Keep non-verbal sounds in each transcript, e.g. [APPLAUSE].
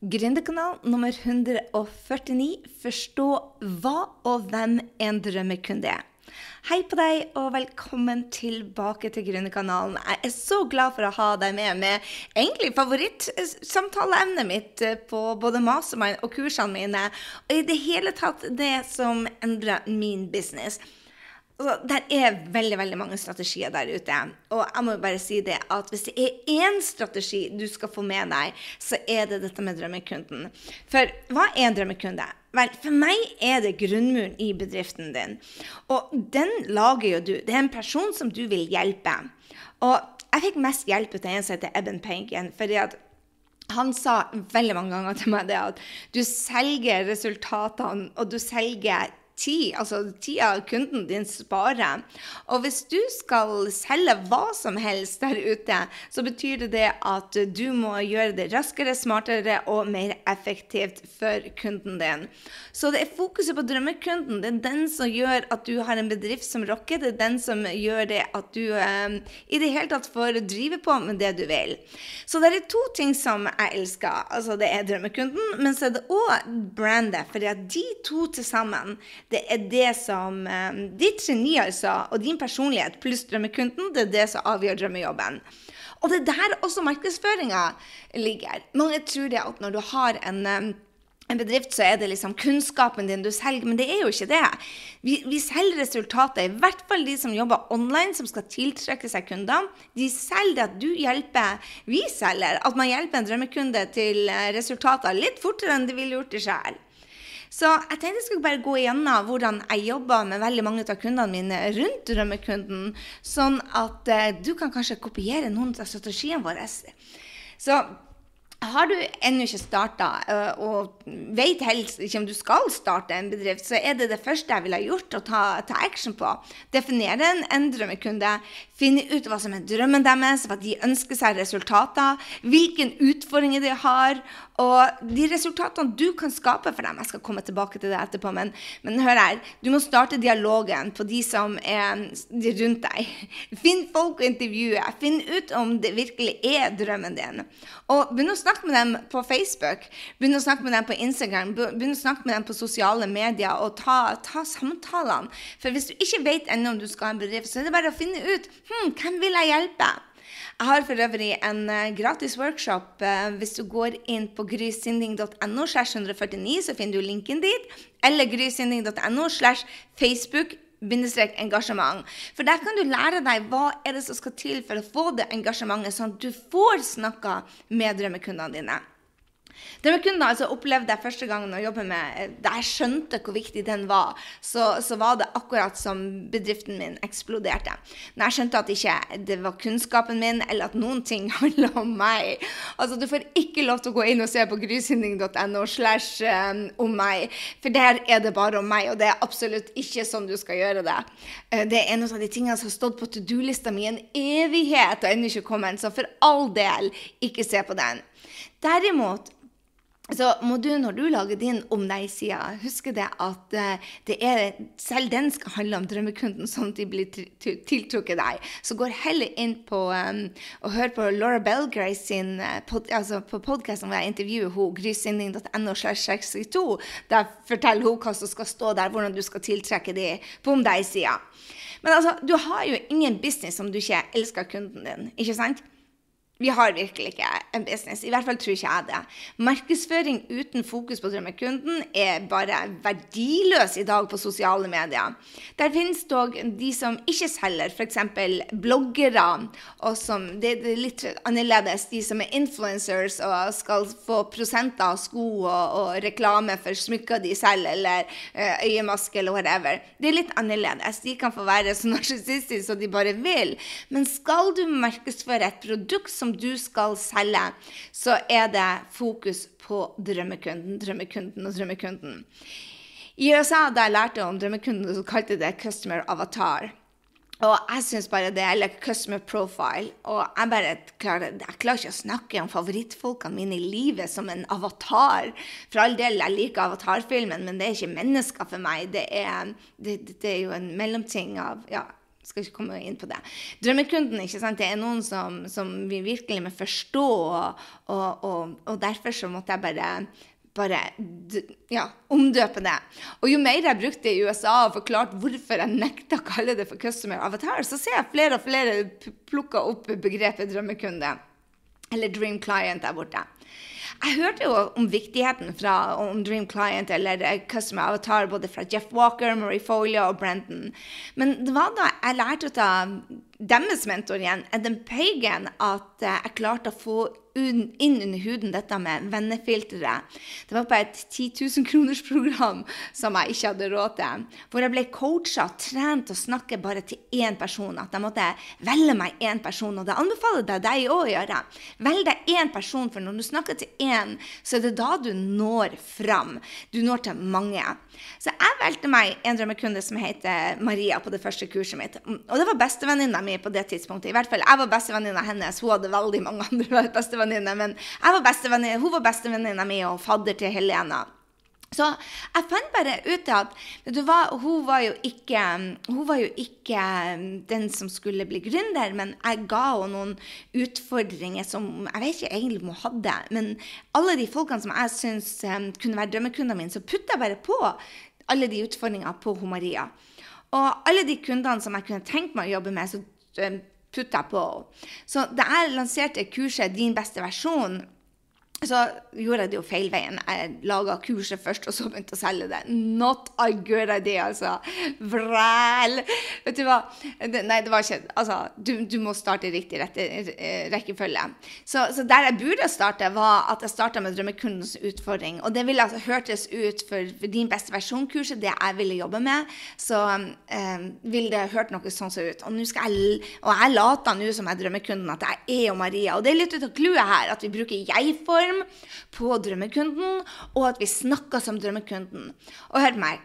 Gründerkanal nummer 149 Forstå hva og hvem en drømmekunde er. Hei på deg, og velkommen tilbake til Gründerkanalen. Jeg er så glad for å ha deg med med egentlig favorittsamtaleemnet mitt på både mastermind og kursene mine, og i det hele tatt det som endrer min business. Altså, det er veldig veldig mange strategier der ute. Og jeg må bare si det at hvis det er én strategi du skal få med deg, så er det dette med drømmekunden. For hva er en drømmekunde? Vel, for meg er det grunnmuren i bedriften din. Og den lager jo du. Det er en person som du vil hjelpe. Og jeg fikk mest hjelp av en som heter Eben Penken, fordi at han sa veldig mange ganger til meg det at du selger resultatene, og du selger tid, altså tida kunden din sparer. Og hvis du skal selge hva som helst der ute, så betyr det det at du må gjøre det raskere, smartere og mer effektivt for kunden din. Så det er fokuset på drømmekunden. Det er den som gjør at du har en bedrift som rocker. Det er den som gjør det at du eh, i det hele tatt får drive på med det du vil. Så det er to ting som jeg elsker. Altså det er drømmekunden, men så er det òg brandet. For de to til sammen det er det som eh, Ditt geni, altså, og din personlighet pluss drømmekunden, det er det som avgjør drømmejobben. Og det er der også markedsføringa ligger. Mange tror det at når du har en eh, en bedrift så er det liksom kunnskapen din du selger, men det er jo ikke det. Vi, vi, selger resultater, i hvert fall de som jobber online, som skal tiltrekke seg kunder. De selger det at du hjelper, vi selger, at man hjelper en drømmekunde til eh, resultater litt fortere enn de ville gjort det sjøl. Så jeg tenkte jeg skulle bare gå igjennom hvordan jeg jobber med veldig mange av kundene mine rundt drømmekunden, sånn at uh, du kan kanskje kopiere noen av strategiene våre. Så har du ennå ikke starta uh, og vet helst ikke om du skal starte en bedrift, så er det det første jeg ville gjort å ta, ta action på. Definere en, en drømmekunde. Finne ut hva som er drømmen deres, hva de ønsker seg resultater. Hvilke utfordringer de har. Og de resultatene du kan skape for dem. Jeg skal komme tilbake til det etterpå, men, men hør her. Du må starte dialogen på de som er rundt deg. Finn folk å intervjue. Finn ut om det virkelig er drømmen din. Og begynn å snakke med dem på Facebook, begynn å snakke med dem på Instagram, begynn å snakke med dem på sosiale medier, og ta, ta samtalene. For hvis du ikke vet ennå om du skal ha en bedrift, så er det bare å finne ut hm, hvem vil jeg hjelpe. Jeg har for øvrig en uh, gratis workshop. Uh, hvis du går inn på grysynding.no, 149, så finner du linken dit. Eller grysynding.no slash Facebook engasjement. For der kan du lære deg hva er det som skal til for å få det engasjementet, sånn at du får snakka med drømmekundene dine. Drømmekunden altså opplevde jeg første gangen å jobbe med Da jeg skjønte hvor viktig den var, så, så, var det akkurat som bedriften min eksploderte. Når jeg skjønte at ikke det var kunnskapen min, eller at noen ting [LAUGHS] handla om meg Altså, Du får ikke lov til å gå inn og se på grysynding.no slash um, om meg, for der er det bare om meg, og det er absolutt ikke sånn du skal gjøre det. Uh, det er en av de tingene som har stått på to do-lista mi en evighet og ennå ikke kommet, så for all del, ikke se på den. Derimot så må du, når du lager din om deg-side, huske det at uh, det er, selv den skal handle om drømmekunden, sånn at de blir tiltrukket deg. Så går heller inn på um, og hør på Laura Belgray sin uh, pod, altså på podkasten hvor jeg intervjuer henne, grysynding.no. Der forteller hun hva som skal stå der, hvordan du skal tiltrekke de på om deg-sida. Men altså, du har jo ingen business om du ikke elsker kunden din, ikke sant? Vi har virkelig ikke en business. I hvert fall tror ikke jeg det. Markedsføring uten fokus på drømmekunden er bare verdiløs i dag på sosiale medier. Der finnes dog de som ikke selger, f.eks. bloggere, og som det er litt annerledes. De som er influencers og skal få prosenter av sko og, og reklame for smykker de selger, eller uh, øyemaske eller whatever. Det er litt annerledes. De kan få være så [LAUGHS] narsissistiske som de bare vil. Men skal du markedsføre et produkt som som du skal selge, så er det fokus på drømmekunden, drømmekunden og drømmekunden. I USA, da jeg lærte om drømmekunden, så kalte de det customer avatar. Og jeg syns bare det, eller customer profile. Og jeg bare klarer, jeg klarer ikke å snakke om favorittfolkene mine i livet som en avatar. For all del, jeg liker avatarfilmen, men det er ikke mennesker for meg. Det er, det, det er jo en mellomting av ja, skal ikke komme inn på det. Drømmekunden, ikke sant? det er noen som, som vi virkelig må forstå, og, og, og, derfor så måtte jeg bare bare ja, omdøpe det. Og jo mer jeg brukte i USA og forklarte hvorfor jeg nekta å kalle det for customer avatar, så ser jeg flere og flere plukke opp begrepet drømmekunde. Eller dream client der borte. Jeg hørte jo om viktigheten fra, om Dream Client eller Customer Avatar både fra Jeff Walker, Marie Folia og Brenton. Men det var da jeg lærte å av deres mentor igjen, Adam Pagan, at jeg klarte å få inn under huden dette med vennefilteret. Det var på et 10 000 kroners program som jeg ikke hadde råd til. Hvor jeg ble coacha og trent til å snakke bare til én person. At jeg måtte velge meg én person. Og det anbefaler jeg deg òg å gjøre. Velg deg én person, for når du snakker til én, så er det da du når fram. Du når til mange. Så jeg valgte meg en drømmekunde som heter Maria på det første kurset mitt. Og det var bestevenninna mi på det tidspunktet. I hvert fall, Jeg var bestevenninna hennes. Hun hadde veldig mange andre [LAUGHS] bestevenninner. Men var hun var bestevenninna mi og fadder til Helena. Så jeg fant bare ut at du hva, hun, var ikke, hun var jo ikke den som skulle bli gründer, men jeg ga henne noen utfordringer som jeg vet ikke egentlig om hun hadde. Men alle de folkene som jeg syns kunne være drømmekundene mine, så putta jeg bare på alle de utfordringene på hun Maria. Og alle de kundene som jeg kunne tenkt meg å jobbe med, så putta jeg på. Så da jeg lanserte kurset Din beste versjon, så gjorde jeg det jo feil veien. Jeg laga kurset først, og så begynte å selge det. Not a good idea, altså. Vræl! Vet du hva? Nei, det var ikke Altså, du, du må starte i riktig rette, eh, rekkefølge. Så, så, der jeg burde starte, var at jeg starta med drømmekundens utfordring. Og det ville altså hørtes ut for, for din beste versjon-kurset, det jeg ville jobbe med, så um, ville det hørt noe sånn som ut. Og, skal jeg, og jeg later nå som jeg er drømmekunden, at jeg er jo Maria. Og det er litt ut av clouet her, at vi bruker jeg-form form på drømmekunden, og at vi snakker som drømmekunden. Og hør meg,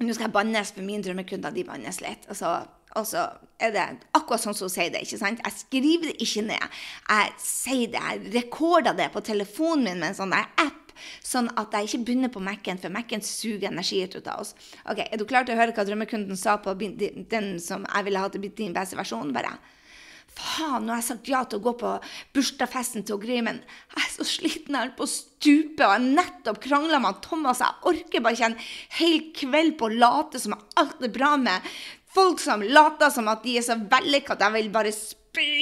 nå skal jeg bannes, for mine drømmekunder de bannes litt. Altså, og så er det akkurat sånn som hun sier det. ikke sant? Jeg skriver det ikke ned. Jeg sier det, jeg rekorder det på telefonen min med en sånn der app. Sånn at jeg ikke begynner på Mac-en, for Mac-en suger energi ut av oss. Ok, Er du klar til å høre hva drømmekunden sa på den som jeg ville ha til din beste versjon? bare? Faen, nå har jeg sagt ja til å gå på bursdagsfesten til Gry, men jeg er så sliten, jeg holder på å stupe, og jeg nettopp krangla med Thomas. Jeg orker bare ikke en hel kveld på å late som alt er bra med folk som later som at de er så vellykka at jeg vil bare spy.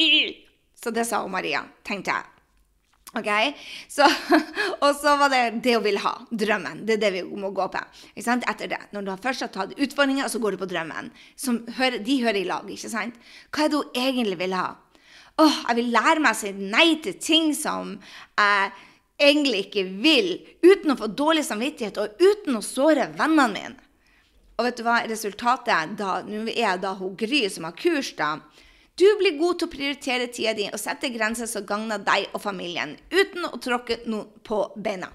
Så det sa hun Maria, tenkte jeg. Ok? Så, [LAUGHS] og så var det det hun ville ha. Drømmen. Det er det vi må gå på. Ikke sant? Etter det. Når du først har tatt utfordringer, så går du på drømmen. Hører, de hører i lag. ikke sant? Hva er det hun egentlig vil ha? Åh, jeg vil lære meg å si nei til ting som jeg egentlig ikke vil, uten å få dårlig samvittighet og uten å såre vennene mine. Og vet du hva resultatet da, Nå er jeg da hun Gry som har kurs, da. Du blir god til å prioritere tida di og sette grenser som gagner deg og familien, uten å tråkke noen på beina.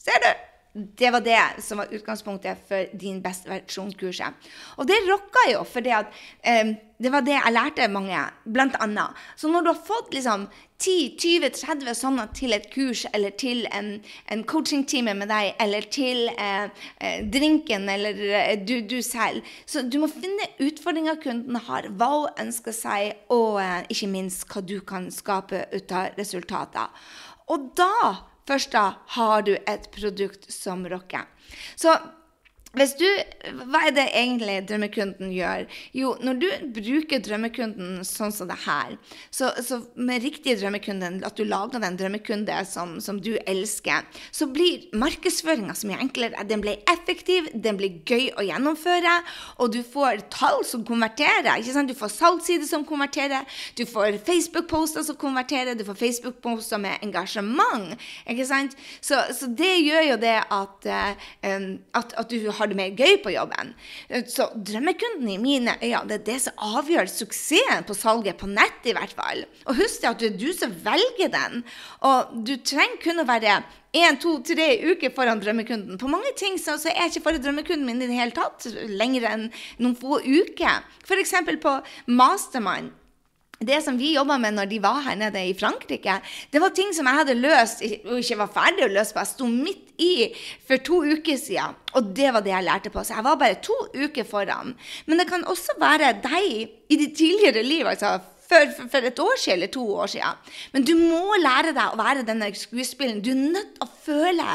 Ser du? Det var det som var utgangspunktet for din beste versjon-kurset. Og det rocka jo, for det, eh, det var det jeg lærte mange, blant annet. Så når du har fått liksom 10-20-30 sånne til et kurs eller til en, en coachingtime med deg, eller til eh, eh, drinken eller eh, du, du, selv Så du må finne utfordringer kunden har, hva hun ønsker seg, og eh, ikke minst hva du kan skape ut av resultater. Og da først da har du et produkt som rocker. Så hvis du, Hva er det egentlig drømmekunden gjør? Jo, når du bruker drømmekunden sånn som det her, så, så med riktig drømmekunden, at du lager den drømmekunde som, som du elsker, så blir markedsføringa så mye enklere. Den blir effektiv, den blir gøy å gjennomføre, og du får tall som konverterer. ikke sant? Du får salgssider som konverterer, du får Facebook-poster som konverterer, du får Facebook-poster med engasjement. ikke sant? Så, så, det gjør jo det at, uh, at, at du har det mer gøy på jobben. Så drømmekunden i mine øyne det er det som avgjør suksessen på salget, på nett i hvert fall. Og husk at det er du som velger den. Og du trenger kun å være én, to, tre uker foran drømmekunden. På mange ting så, så er jeg ikke foran drømmekunden min i det hele tatt lenger enn noen få uker. F.eks. på Mastermind det som vi jobba med når de var her nede i Frankrike, det var ting som jeg hadde løst og ikke var ferdig å løse på. Jeg sto midt i for to uker siden, og det var det jeg lærte på. Så jeg var bare to uker foran. Men det kan også være deg i ditt tidligere liv. altså for, for, for, et år siden eller to år siden. Men du må lære deg å være denne skuespilleren. Du er nødt til å føle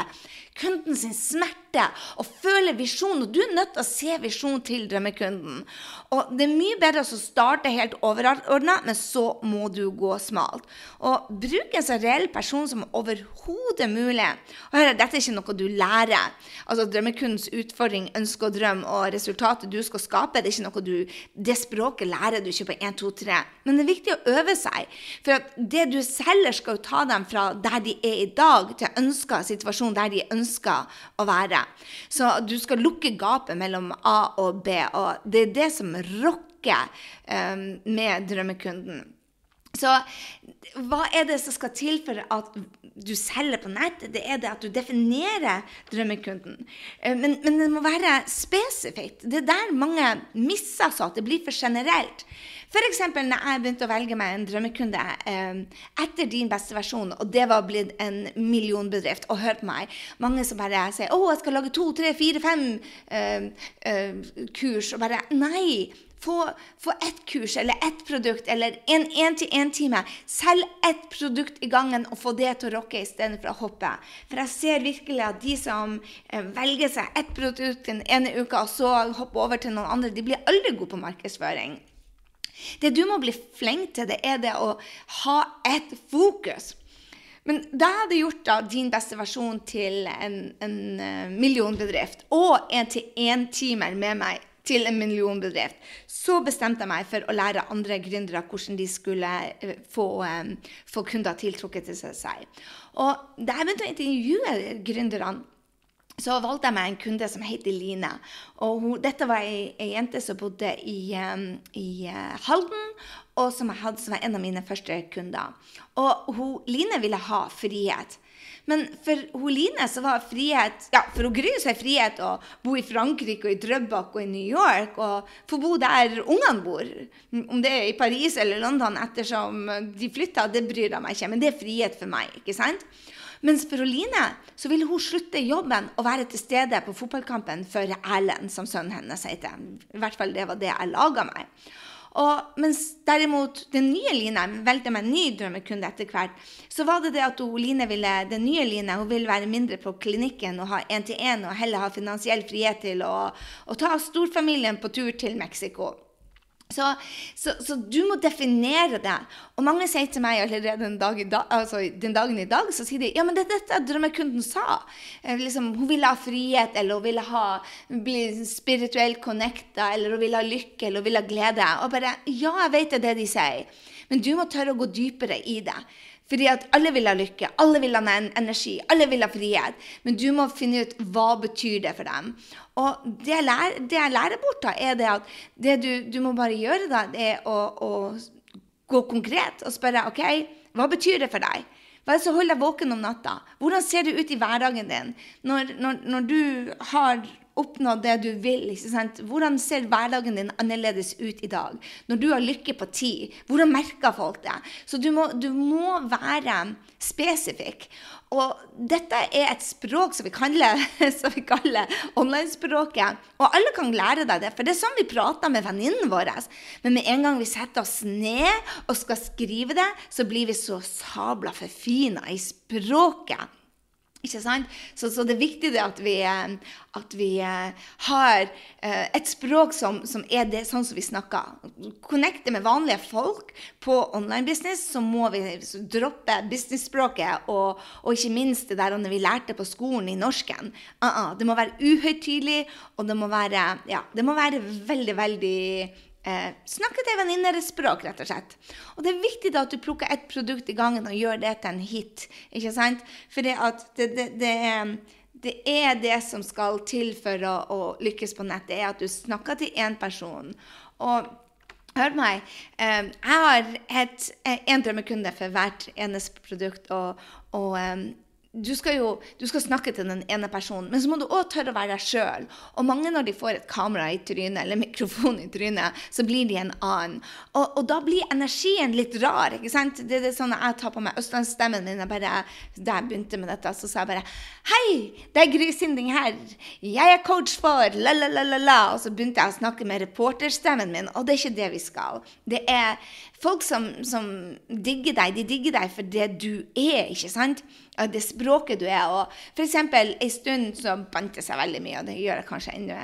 kunden sin smerte og føle visjon. Og du er nødt til å se visjon til drømmekunden. Og det er mye bedre å starte helt overordna, men så må du gå smalt. Og bruk en så reell person som overhodet mulig. Og hør, dette er ikke noe du lærer. Altså Drømmekundens utfordring, ønske og drøm og resultatet du skal skape, det er ikke noe du Det språket lærer du ikke på 1, 2, 3. Men det er viktig å øve seg. For at det du selger, skal jo ta dem fra der de er i dag, til ønska situasjon der de ønsker å være. Så du skal lukke gapet mellom A og B. Og det er det som rocker um, med drømmekunden. Så hva er det som skal til for at du selger på nett? Det er det at du definerer drømmekunden. Men, men det må være spesifikt. Det er der mange misser seg, at det blir for generelt. F.eks. når jeg begynte å velge meg en drømmekunde eh, etter din beste versjon, og det var blitt en millionbedrift. Og hør på meg, mange som bare sier 'Å, jeg skal lage to, tre, fire, fem eh, eh, kurs', og bare Nei! Få, få ett kurs eller ett produkt eller en én-til-én-time. Selg ett produkt i gangen og få det til å rocke istedenfor å hoppe. For jeg ser virkelig at de som eh, velger seg ett produkt den ene uka, og så hopper over til noen andre, de blir aldri gode på markedsføring. Det du må bli flink til, det er det å ha et fokus. Men jeg hadde gjort da, din beste versjon til en, en uh, millionbedrift og en-til-en-timer med meg til en millionbedrift, så bestemte jeg meg for å lære andre gründere hvordan de skulle uh, få, um, få kunder tiltrukket til seg. Og da jeg begynte å intervjue gründerne, så valgte jeg meg en kunde som heter Line. Og hun, dette var ei, ei, jente som bodde i, i uh, Halden, og som jeg hadde som var en av mine første kunder. Og hun, Line ville ha frihet. Men for hun Line så var frihet ja, For hun Gry så er frihet å bo i Frankrike og i Drøbak og i New York og få bo der ungene bor. Om det er i Paris eller London ettersom de flytta, det bryr jeg meg ikke. Men det er frihet for meg. ikke sant? Mens Line, så ville hun slutte jobben og være til stede på fotballkampen for Erlend, som sønnen hennes heter. I hvert fall det var det jeg laga meg. Og, mens derimot den nye Line valgte meg en ny drømmekunde etter hvert, så var det det at hun, Line ville, den nye Line hun ville være mindre på klinikken og ha én-til-én og heller ha finansiell frihet til å, å ta storfamilien på tur til Mexico. Så, så, så, du må definere det. Og mange sier til meg allerede den, dag altså, den dagen i dag så sier de, ja, men det er dette drømmekunden sa. Eh, liksom, hun ville ha frihet, eller hun ville ha, bli spirituelt connecta, eller hun ville ha lykke, eller hun ville ha glede. Og bare, ja, jeg vet det er det de sier, men du må tørre å gå dypere i det. Fordi at alle vil ha lykke, alle vil ha energi, alle vil ha frihet. Men du må finne ut hva betyr det for dem. Og det jeg lærer, det jeg lærer bort, da, er det at det du, du må bare gjøre, da, det er å, å, gå konkret og spørre OK, hva betyr det for deg? Hva er det som holder deg våken om natta? Hvordan ser det ut i hverdagen din når, når, når du har oppnå det du vil. Hvordan ser hverdagen din annerledes ut i dag? Når du har lykke på ti, hvordan merker folk det? Så du må, du må være spesifikk. Og dette er et språk som vi kaller, [LAUGHS] kaller online-språket. Og alle kan lære deg det, for det er sånn vi prater med venninnen vår. Men med en gang vi setter oss ned og skal skrive det, så blir vi så sabla forfina i språket. Ikke sant? Så, så, det er viktig det at vi, eh, at vi eh, har eh, et språk som, som, er det sånn som vi snakker. Connecte med vanlige folk på online business, så må vi droppe businessspråket. Og, og ikke minst det der vi lærte på skolen i norsken. Uh -uh, det må være uhøytidelig, og det må være, ja, det må være veldig, veldig Eh, snakke til venninnespråk, rett og slett. Og det er viktig da at du plukker ett produkt i gangen og gjør det til en hit. ikke sant? For det, det, det, det, er det som skal til for å, å, lykkes på nett. Det er at du snakker til én person. Og hør meg, eh, jeg har et, en drømmekunde for hvert eneste produkt. og, og eh, du skal jo du skal snakke til den ene personen, men så må du òg tørre å være deg sjøl. Og mange når de får et kamera i trynet eller [LAUGHS] mikrofon i trynet, så blir de en annen. Og, og da blir energien litt rar. ikke sant? Det, det er sånn Jeg tar på meg østlandsstemmen min. Jeg bare, da jeg begynte med dette, så sa jeg bare Hei, det er Gry Sinding her. Jeg er coach for la-la-la-la. Og så begynte jeg å snakke med reporterstemmen min, og det er ikke det vi skal. Det er folk som, som digger deg. De digger deg for det du er, ikke sant? det språket du er. Og f.eks. en stund så bandt det seg veldig mye, og det gjør jeg kanskje ennå.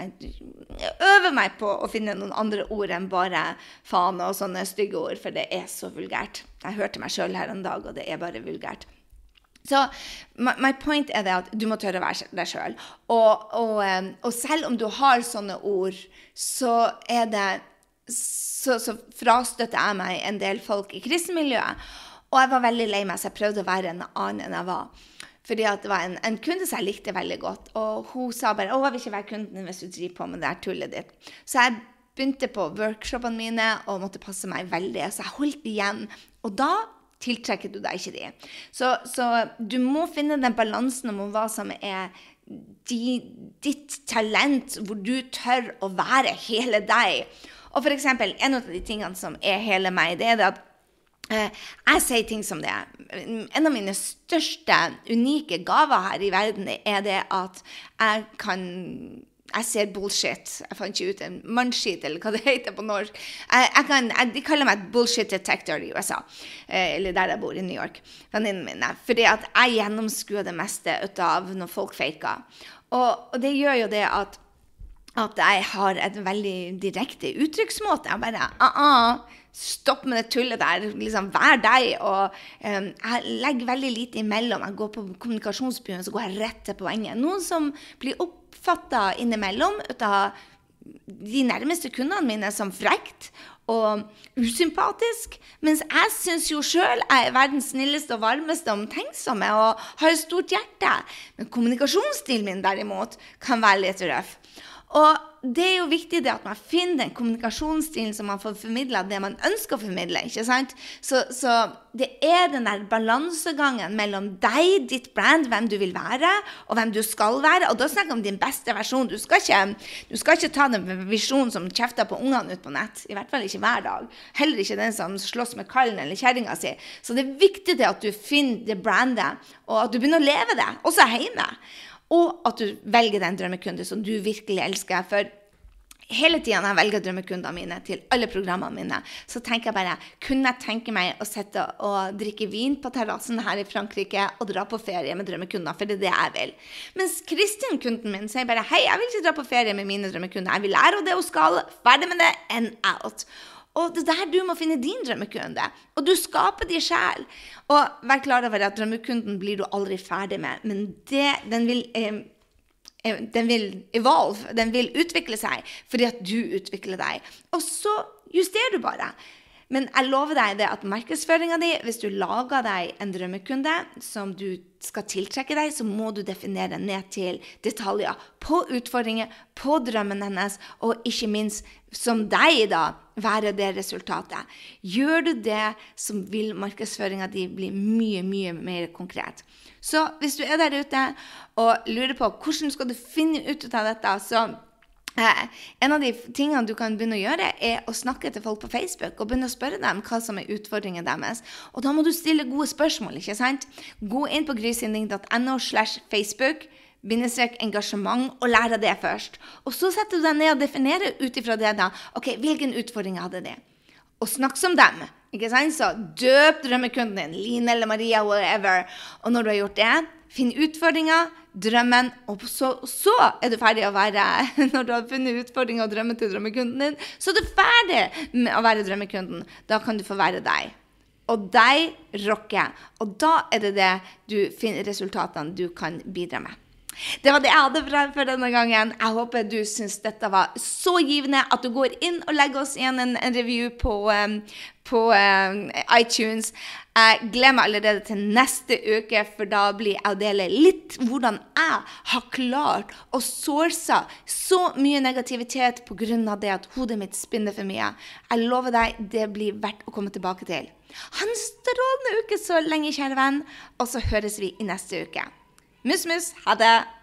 Jeg øver meg på å finne noen andre ord enn bare faen og sånne stygge ord, for det er så vulgært. Jeg hørte meg sjøl her en dag, og det er bare vulgært. Så my, my, point er det at du må tørre å være deg sjøl. Og, og, og, selv om du har sånne ord, så er det så, så frastøtter jeg meg en del folk i kristenmiljøet. Og jeg var veldig lei meg, så jeg prøvde å være en annen enn jeg var. Fordi det var en, en, kunde som jeg likte veldig godt. Og hun sa bare 'Å, jeg vil ikke være kunden hvis du driver på med det der tullet ditt'. Så jeg begynte på workshopene mine og måtte passe meg veldig. Så jeg holdt igjen. Og da tiltrekker du deg ikke de. Så, så du må finne den balansen om hva som er de, ditt talent, hvor du tør å være hele deg. Og for eksempel, en av de tingene som er hele meg, det er det at Eh, jeg sier ting som det. er. En av mine største, unike gaver her i verden er det at jeg kan jeg ser bullshit. Jeg fant ikke ut en mannskit, eller hva det heter på norsk. Jeg, jeg kan, jeg, de kaller meg bullshit detector i USA, eh, eller der jeg bor, i New York. Venninnene mine. Fordi at jeg gjennomskuer det meste ut av når folk faker. Og, og det gjør jo det at at jeg har et veldig direkte uttrykksmåte. Jeg bare uh -uh, Stopp med det tullet der. liksom Vær deg. Og um, jeg legger veldig lite imellom. Jeg går på kommunikasjonsbyen, så går jeg rett til poenget. Noen som blir oppfatta innimellom av de nærmeste kundene mine som frekt og usympatisk. Mens jeg syns jo sjøl jeg er verdens snilleste og varmeste omtenksomme og har et stort hjerte. Men kommunikasjonsstilen min derimot kan være litt røff. Og det er jo viktig det at man finner den kommunikasjonsstilen som man får formidla det man ønsker å formidle. ikke sant? Så, så, det er den der balansegangen mellom deg, ditt brand, hvem du vil være, og hvem du skal være. Og da snakker jeg om din beste versjon. Du skal ikke, du skal ikke ta den visjonen som kjefter på ungene ut på nett. I hvert fall ikke hver dag. Heller ikke den som slåss med kallen eller kjerringa si. Så det er viktig det at du finner det brandet, og at du begynner å leve det, også hjemme. Og at du velger den drømmekunde som du virkelig elsker. For hele tida når jeg velger drømmekundene mine til alle programmene mine, så tenker jeg bare Kunne jeg tenke meg å sitte og drikke vin på terrassen her i Frankrike og dra på ferie med drømmekunder? For det er det jeg vil. Mens Kristin, kunden min, sier bare Hei, jeg vil ikke dra på ferie med mine drømmekunder. Jeg vil lære henne det hun skal. Ferdig med det. And out. Og det er der du må finne din drømmekunde. Og du skaper de sjæl. Og vær klar over at drømmekunden blir du aldri ferdig med, men det, den vil eh, den vil evolve, den vil utvikle seg fordi at du utvikler deg. Og så justerer du bare. Men jeg lover deg det at markedsføringa di, hvis du lager deg en drømmekunde som du skal tiltrekke deg, så må du definere ned til detaljer på utfordringer, på drømmen hennes, og ikke minst som deg, da, være det resultatet. Gjør du det, så vil markedsføringa di bli mye, mye mer konkret. Så hvis du er der ute og lurer på hvordan skal du finne ut av dette, så Eh, en av de tingene du kan begynne å gjøre, er å snakke til folk på Facebook og begynne å spørre dem hva som er utfordringen deres. Og da må du stille gode spørsmål. ikke sant? Gå inn på grysynding.no slash Facebook bindestrek engasjement og lære det først. Og så setter du deg ned og definerer ut ifra det da, ok, hvilken utfordring hadde de? Og snakk som dem. ikke sant? Så døp drømmekunden din, Line eller Maria, whatever. Og når du har gjort det, finn utfordringa, drømmen, og så, så, er du ferdig å være [LAUGHS] Når du har funnet utfordringa og drømmen til drømmekunden din, så er du ferdig med å være drømmekunden. Da kan du få være deg. Og deg rocker. Og da er det det du finner resultatene du kan bidra med. Det var det jeg hadde for denne gangen. Jeg håper du syns dette var så givende at du går inn og legger oss igjen en, en review på, um, på um, iTunes. Jeg gleder meg allerede til neste uke, for da blir jeg å dele litt hvordan jeg har klart å source så mye negativitet pga. det at hodet mitt spinner for mye. Jeg lover deg, det blir verdt å komme tilbake til. Ha en strålende uke så lenge, kjære venn, og så høres vi i neste uke. Mus, mus. Ha det.